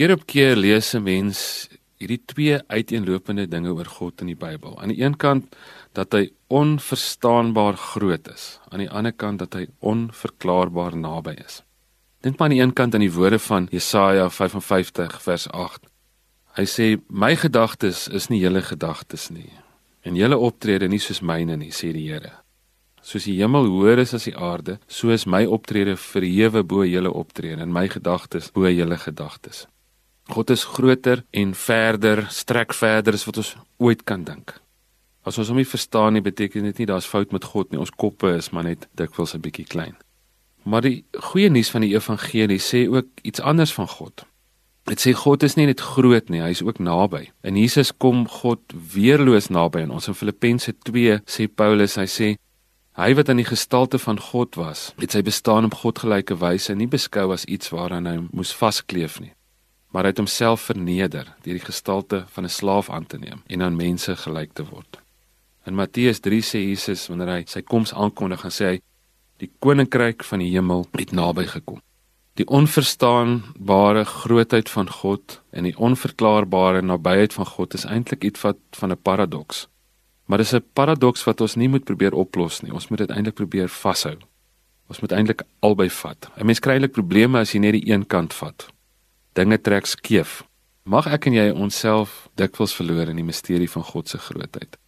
Keer op keer lees 'n mens hierdie twee uiteenlopende dinge oor God in die Bybel. Aan die een kant dat hy onverstaanbaar groot is, aan die ander kant dat hy onverklaarbaar naby is. Dink maar aan die een kant aan die woorde van Jesaja 55 vers 8. Hy sê my gedagtes is nie julle gedagtes nie en julle optrede nie soos myne nie, sê die Here. Soos die hemel hoër is as die aarde, so is my optrede verhewe bo julle optrede en my gedagtes bo julle gedagtes. God is groter en verder, strek verder as wat ons ooit kan dink. As ons hom nie verstaan nie, beteken dit nie daar's fout met God nie. Ons koppe is maar net dikwels 'n bietjie klein. Maar die goeie nuus van die evangelie sê ook iets anders van God. Dit sê God is nie net groot nie, hy is ook naby. In Jesus kom God weerloos naby aan ons. In Filippense 2 sê Paulus, hy sê hy wat in die gestalte van God was, het sy bestaan op God gelyke wyse nie beskou as iets waaraan hy moes vaskleef nie, maar hy het homself verneder deur die gestalte van 'n slaaf aan te neem en aan mense gelyk te word. In Matteus 3 sê Jesus wanneer hy sy koms aankondig, gaan sê hy die koninkryk van die hemel het naby gekom. Die onverstaanbare grootheid van God en die onverklaarbare nabyheid van God is eintlik iets wat van 'n paradoks. Maar dis 'n paradoks wat ons nie moet probeer oplos nie. Ons moet dit eintlik probeer vashou. Ons moet eintlik albei vat. 'n Mens kry eintlik probleme as jy net die een kant vat. Dinge trek skeef. Mag ek en jy onsself dikwels verloor in die misterie van God se grootheid.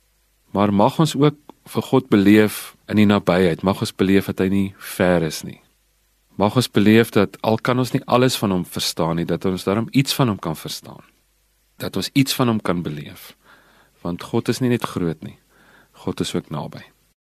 Maar mag ons ook vir God beleef in die nabyheid. Mag ons beleef dat hy nie ver is nie. Mag ons beleef dat al kan ons nie alles van hom verstaan nie, dat ons daarom iets van hom kan verstaan. Dat ons iets van hom kan beleef. Want God is nie net groot nie. God is ook naby.